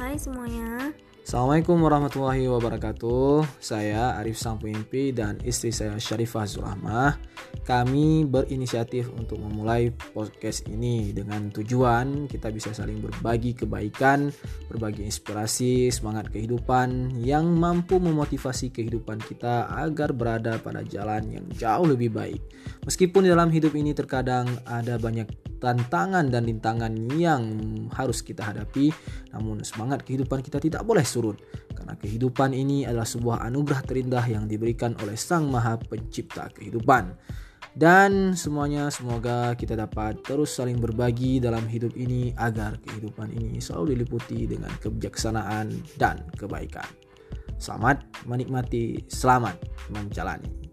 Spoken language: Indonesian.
Hai semuanya. Assalamualaikum warahmatullahi wabarakatuh. Saya Arif Sang Pemimpi dan istri saya Syarifah Zulahmah. Kami berinisiatif untuk memulai podcast ini dengan tujuan kita bisa saling berbagi kebaikan, berbagi inspirasi, semangat kehidupan yang mampu memotivasi kehidupan kita agar berada pada jalan yang jauh lebih baik. Meskipun dalam hidup ini terkadang ada banyak tantangan dan rintangan yang harus kita hadapi, namun semangat kehidupan kita tidak boleh surut karena kehidupan ini adalah sebuah anugerah terindah yang diberikan oleh Sang Maha Pencipta kehidupan. Dan semuanya semoga kita dapat terus saling berbagi dalam hidup ini agar kehidupan ini selalu diliputi dengan kebijaksanaan dan kebaikan. Selamat menikmati, selamat menjalani.